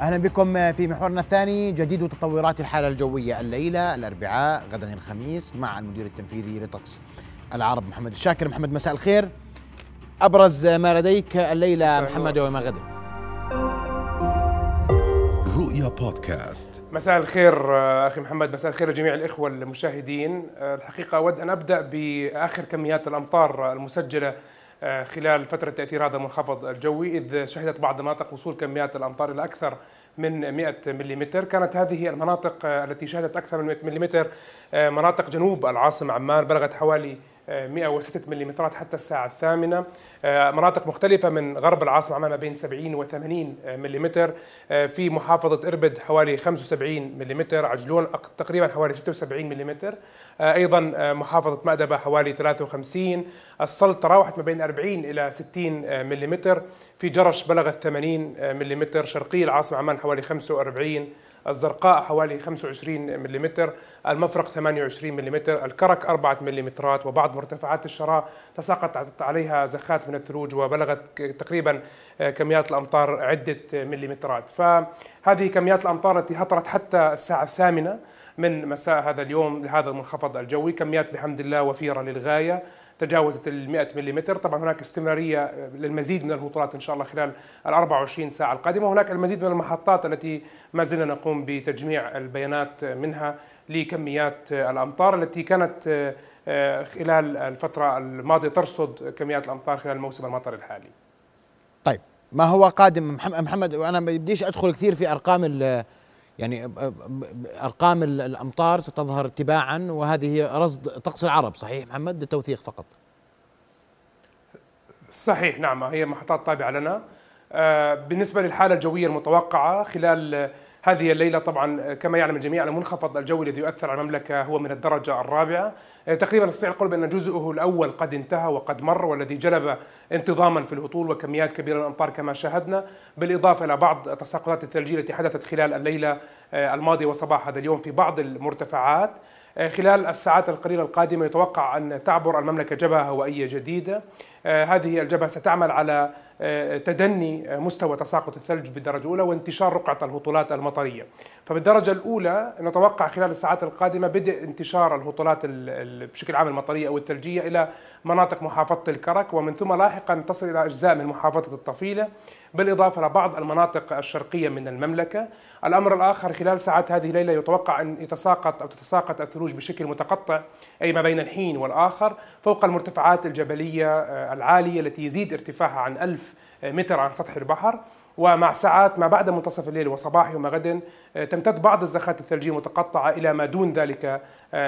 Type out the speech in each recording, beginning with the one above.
أهلا بكم في محورنا الثاني. جديد تطورات الحالة الجوية الليلة الأربعاء غدا الخميس مع المدير التنفيذي لطقس العرب محمد الشاكر. محمد مساء الخير. أبرز ما لديك الليلة محمد وما غدا. رؤيا بودكاست. مساء الخير أخي محمد. مساء الخير لجميع الإخوة المشاهدين. الحقيقة أود أن أبدأ بآخر كميات الأمطار المسجلة آه، خلال فترة تأثير هذا المنخفض الجوي إذ شهدت بعض المناطق وصول كميات الأمطار إلى أكثر من 100 ملم كانت هذه المناطق آه، التي شهدت أكثر من 100 ملم آه، مناطق جنوب العاصمة عمان بلغت حوالي 106 ملم حتى الساعة الثامنة. مناطق مختلفة من غرب العاصمة عمان ما بين 70 و 80 ملم في محافظة إربد حوالي 75 ملم عجلون تقريبا حوالي 76 ملم أيضا محافظة مأدبة حوالي 53 السلط تراوحت ما بين 40 إلى 60 ملم في جرش بلغت 80 ملم شرقي العاصمة عمان حوالي 45 الزرقاء حوالي 25 ملم المفرق 28 ملم الكرك 4 ملم وبعض مرتفعات الشراء تساقط عليها زخات من الثلوج وبلغت تقريبا كميات الأمطار عدة مليمترات. فهذه كميات الأمطار التي هطلت حتى الساعة الثامنة من مساء هذا اليوم لهذا المنخفض الجوي كميات بحمد الله وفيرة للغاية. تجاوزت ال 100 ملم طبعا هناك استمرارية للمزيد من الهطولات إن شاء الله خلال ال 24 ساعة القادمة وهناك المزيد من المحطات التي ما زلنا نقوم بتجميع البيانات منها لكميات الأمطار التي كانت آه، خلال الفترة الماضية ترصد كميات الأمطار خلال الموسم المطري الحالي. طيب ما هو قادم محمد؟ وأنا ما بديش أدخل كثير في أرقام يعني أرقام الأمطار ستظهر تباعا وهذه رصد طقس العرب. صحيح محمد؟ للتوثيق فقط. صحيح نعم هي محطات تابعه لنا. آه، بالنسبة للحالة الجوية المتوقعة خلال هذه الليلة طبعا كما يعلم الجميع المنخفض الجوي الذي يؤثر على المملكة هو من الدرجة الرابعة. آه، تقريبا نستطيع القول بأن جزءه الأول قد انتهى وقد مر والذي جلب انتظاما في الهطول وكميات كبيرة من الأمطار كما شاهدنا. بالإضافة إلى بعض التساقطات الثلجية التي حدثت خلال الليلة آه، الماضية وصباح هذا اليوم في بعض المرتفعات. آه، خلال الساعات القليلة القادمة يتوقع أن تعبر المملكة جبهة هوائية جديدة. هذه الجبهة ستعمل على تدني مستوى تساقط الثلج بالدرجة الأولى وانتشار رقعة الهطولات المطرية. فبالدرجة الأولى نتوقع خلال الساعات القادمة بدء انتشار الهطولات بشكل عام المطرية أو الثلجية إلى مناطق محافظة الكرك ومن ثم لاحقا تصل إلى أجزاء من محافظة الطفيلة بالإضافة لبعض المناطق الشرقية من المملكة. الأمر الآخر خلال ساعات هذه الليلة يتوقع أن يتساقط أو تتساقط الثلوج بشكل متقطع أي ما بين الحين والآخر فوق المرتفعات الجبلية آه، العالية التي يزيد ارتفاعها عن ألف متر عن سطح البحر. ومع ساعات ما بعد منتصف الليل وصباح يوم غد آه، تمتد بعض الزخات الثلجية المتقطعة إلى ما دون ذلك آه،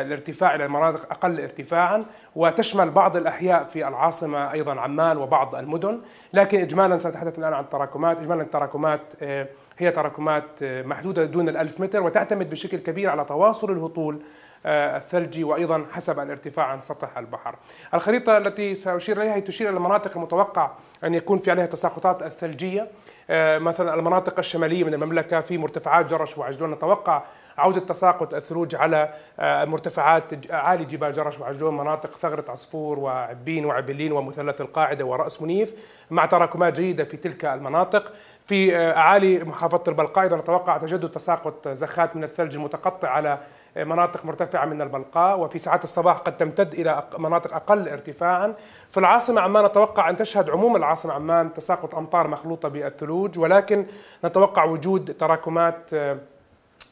الارتفاع إلى المناطق أقل ارتفاعا وتشمل بعض الأحياء في العاصمة أيضا عمان وبعض المدن. لكن إجمالا سنتحدث الآن عن التراكمات إجمالا التراكمات آه، هي تراكمات محدودة دون الألف متر وتعتمد بشكل كبير على تواصل الهطول الثلجي وأيضا حسب الارتفاع عن سطح البحر. الخريطة التي سأشير إليها تشير إلى المناطق المتوقع أن يكون في عليها تساقطات الثلجية. آه، مثلا المناطق الشمالية من المملكة في مرتفعات جرش وعجلون. نتوقع عودة تساقط الثلوج على آه، مرتفعات عالي جبال جرش وعجلون مناطق ثغرة عصفور وعبين وعبلين ومثلث القاعدة ورأس منيف. مع تراكمات جيدة في تلك المناطق في آه، أعالي محافظة البلقاء. أيضا نتوقع تجدد تساقط زخات من الثلج المتقطع على مناطق مرتفعة من البلقاء وفي ساعات الصباح قد تمتد إلى مناطق أقل ارتفاعا. في العاصمة عمان نتوقع أن تشهد عموم العاصمة عمان تساقط أمطار مخلوطة بالثلوج ولكن نتوقع وجود تراكمات آه،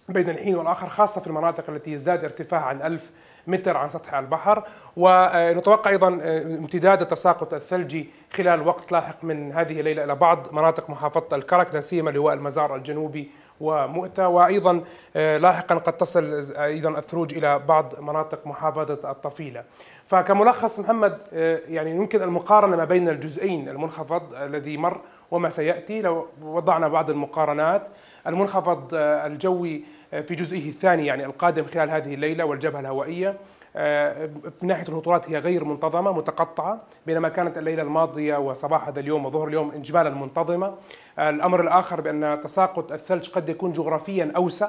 بين الحين والآخر خاصة في المناطق التي يزداد ارتفاعها عن ألف متر عن سطح البحر. ونتوقع أيضا آه، امتداد التساقط الثلجي خلال وقت لاحق من هذه الليلة إلى بعض مناطق محافظة الكرك. لا سيما لواء المزار الجنوبي ومؤتة وأيضا آه، لاحقا قد تصل أيضا الثروج إلى بعض مناطق محافظة الطفيلة. فكملخص محمد آه، يعني يمكن المقارنة ما بين الجزئين المنخفض الذي مر وما سيأتي. لو وضعنا بعض المقارنات المنخفض آه، الجوي في جزئه الثاني يعني القادم خلال هذه الليلة والجبهة الهوائية. من ناحية الهطولات هي غير منتظمة متقطعة بينما كانت الليلة الماضية وصباح هذا اليوم وظهر اليوم اجمالا منتظمة. الأمر الآخر بأن تساقط الثلج قد يكون جغرافيا أوسع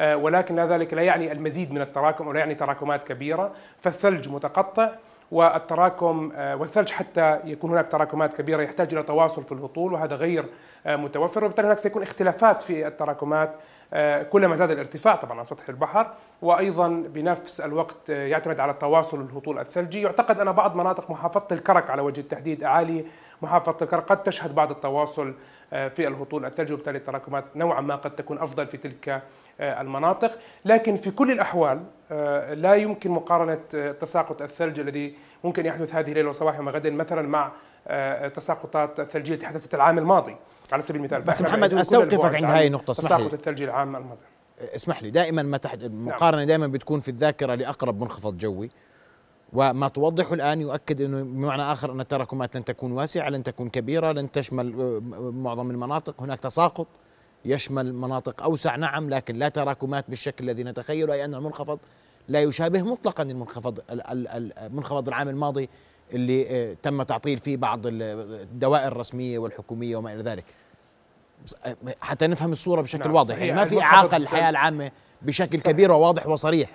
ولكن ذلك لا يعني المزيد من التراكم ولا يعني تراكمات كبيرة. فالثلج متقطع والتراكم والثلج حتى يكون هناك تراكمات كبيرة يحتاج إلى تواصل في الهطول وهذا غير متوفر. وبالتالي هناك سيكون اختلافات في التراكمات كلما زاد الارتفاع طبعا على سطح البحر وأيضا بنفس الوقت يعتمد على تواصل الهطول الثلجي. يعتقد أن بعض مناطق محافظة الكرك على وجه التحديد اعالي محافظة الكرك قد تشهد بعض التواصل في الهطول الثلجي وبالتالي التراكمات نوعا ما قد تكون أفضل في تلك المناطق. لكن في كل الأحوال لا يمكن مقارنة تساقط الثلج الذي ممكن يحدث هذه الليلة وصباح يوم غد مثلا مع تساقطات الثلجية التي حدثت العام الماضي. على سبيل المثال بس محمد أستوقفك عند هذه النقطة اسمح تساقط الثلج العام الماضي. اسمح لي. دائما ما تحت مقارنة دائما بتكون في الذاكرة لأقرب منخفض جوي. وما توضحه الآن يؤكد إنه بمعنى آخر أن التراكمات لن تكون واسعة لن تكون كبيرة لن تشمل معظم المناطق. هناك تساقط. يشمل مناطق أوسع نعم لكن لا تراكمات بالشكل الذي نتخيله أي أن المنخفض لا يشابه مطلقا المنخفض المنخفض العام الماضي اللي آه، تم تعطيل فيه بعض الدوائر الرسمية والحكومية وما إلى ذلك. آه، حتى نفهم الصورة بشكل نعم واضح يعني ما في إعاقة للحياه العامة بشكل صحيح. كبير وواضح وصريح.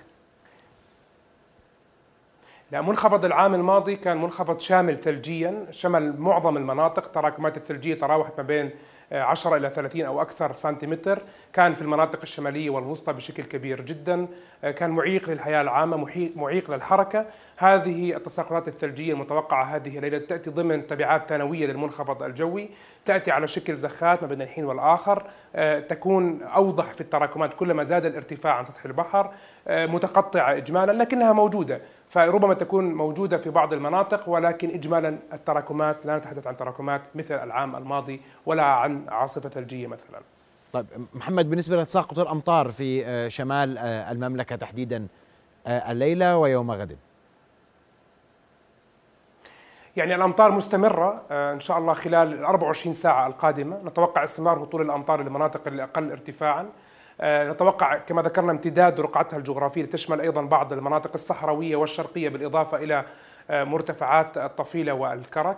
لا منخفض العام الماضي كان منخفض شامل ثلجيا شمل معظم المناطق تراكمات الثلجية تراوحت ما بين 10 إلى 30 أو أكثر سنتيمتر. كان في المناطق الشمالية والوسطى بشكل كبير جدا. كان معيق للحياة العامة معيق للحركة. هذه التساقطات الثلجية المتوقعة هذه الليلة تأتي ضمن تبعات ثانوية للمنخفض الجوي. تأتي على شكل زخات ما بين الحين والآخر آه، تكون أوضح في التراكمات كلما زاد الارتفاع عن سطح البحر آه، متقطعة إجمالا لكنها موجودة. فربما تكون موجودة في بعض المناطق ولكن إجمالا التراكمات لا نتحدث عن تراكمات مثل العام الماضي ولا عن عاصفة ثلجية مثلا. طيب محمد بالنسبة لتساقط الأمطار في آه، شمال المملكة تحديدا الليلة ويوم غد. يعني الأمطار مستمرة آه، إن شاء الله خلال ال 24 ساعة القادمة. نتوقع استمرار هطول الأمطار للمناطق الأقل ارتفاعا. آه، نتوقع كما ذكرنا امتداد رقعتها الجغرافية لتشمل أيضا بعض المناطق الصحراوية والشرقية بالإضافة إلى آه، مرتفعات الطفيلة والكرك.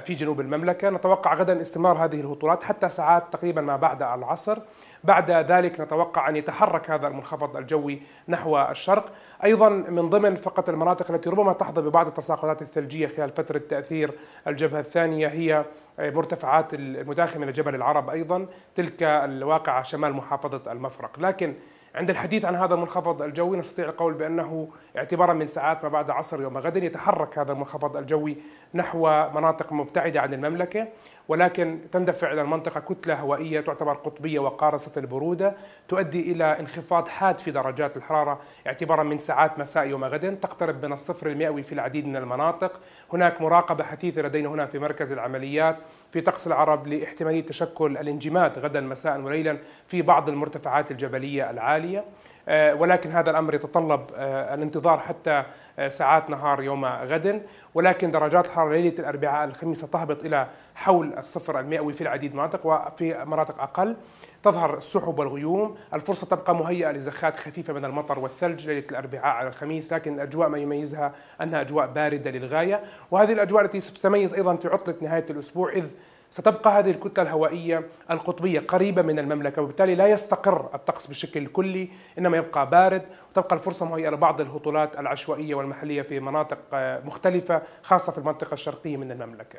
في جنوب المملكة. نتوقع غدا استمرار هذه الهطولات حتى ساعات تقريبا ما بعد العصر. بعد ذلك نتوقع أن يتحرك هذا المنخفض الجوي نحو الشرق. أيضا من ضمن فقط المناطق التي ربما تحظى ببعض التساقطات الثلجية خلال فترة تأثير الجبهة الثانية هي مرتفعات المداخلة من جبل العرب أيضا تلك الواقعة شمال محافظة المفرق. لكن عند الحديث عن هذا المنخفض الجوي نستطيع القول بأنه اعتبارا من ساعات ما بعد عصر يوم غد يتحرك هذا المنخفض الجوي نحو مناطق مبتعدة عن المملكة ولكن تندفع إلى المنطقة كتلة هوائية تعتبر قطبية وقارصة البرودة تؤدي إلى انخفاض حاد في درجات الحرارة اعتبارا من ساعات مساء يوم غد تقترب من الصفر المئوي في العديد من المناطق. هناك مراقبة حثيثة لدينا هنا في مركز العمليات في طقس العرب لإحتمالية تشكل الانجماد غدا مساء وليلا في بعض المرتفعات الجبلية العالية. آه، ولكن هذا الأمر يتطلب آه، الانتظار حتى آه، ساعات نهار يوم غد. ولكن درجات الحراره ليلة الأربعاء الخميس ستهبط إلى حول الصفر المئوي في العديد من المناطق وفي مناطق أقل. تظهر السحب والغيوم. الفرصة تبقى مهيئة لزخات خفيفة من المطر والثلج ليلة الأربعاء على الخميس لكن الأجواء ما يميزها أنها أجواء باردة للغاية. وهذه الأجواء التي ستتميز أيضا في عطلة نهاية الأسبوع إذ ستبقى هذه الكتلة الهوائية القطبية قريبة من المملكة وبالتالي لا يستقر الطقس بشكل كلي إنما يبقى بارد وتبقى الفرصة مهيئة لبعض الهطولات العشوائية والمحلية في مناطق مختلفة خاصة في المنطقة الشرقية من المملكة.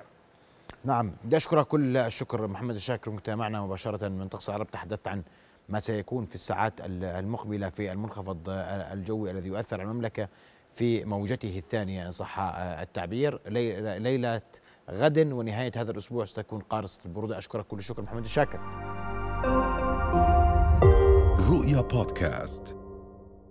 نعم بدي أشكرك كل الشكر محمد الشاكر كنت معنا مباشرة من طقس العرب تحدثت عن ما سيكون في الساعات المقبلة في المنخفض الجوي الذي يؤثر على المملكة في موجته الثانية إن صح التعبير. ليلة غد ونهاية هذا الأسبوع ستكون قارصة البرودة. أشكرك كل الشكر محمد الشاكر. رؤيا بودكاست.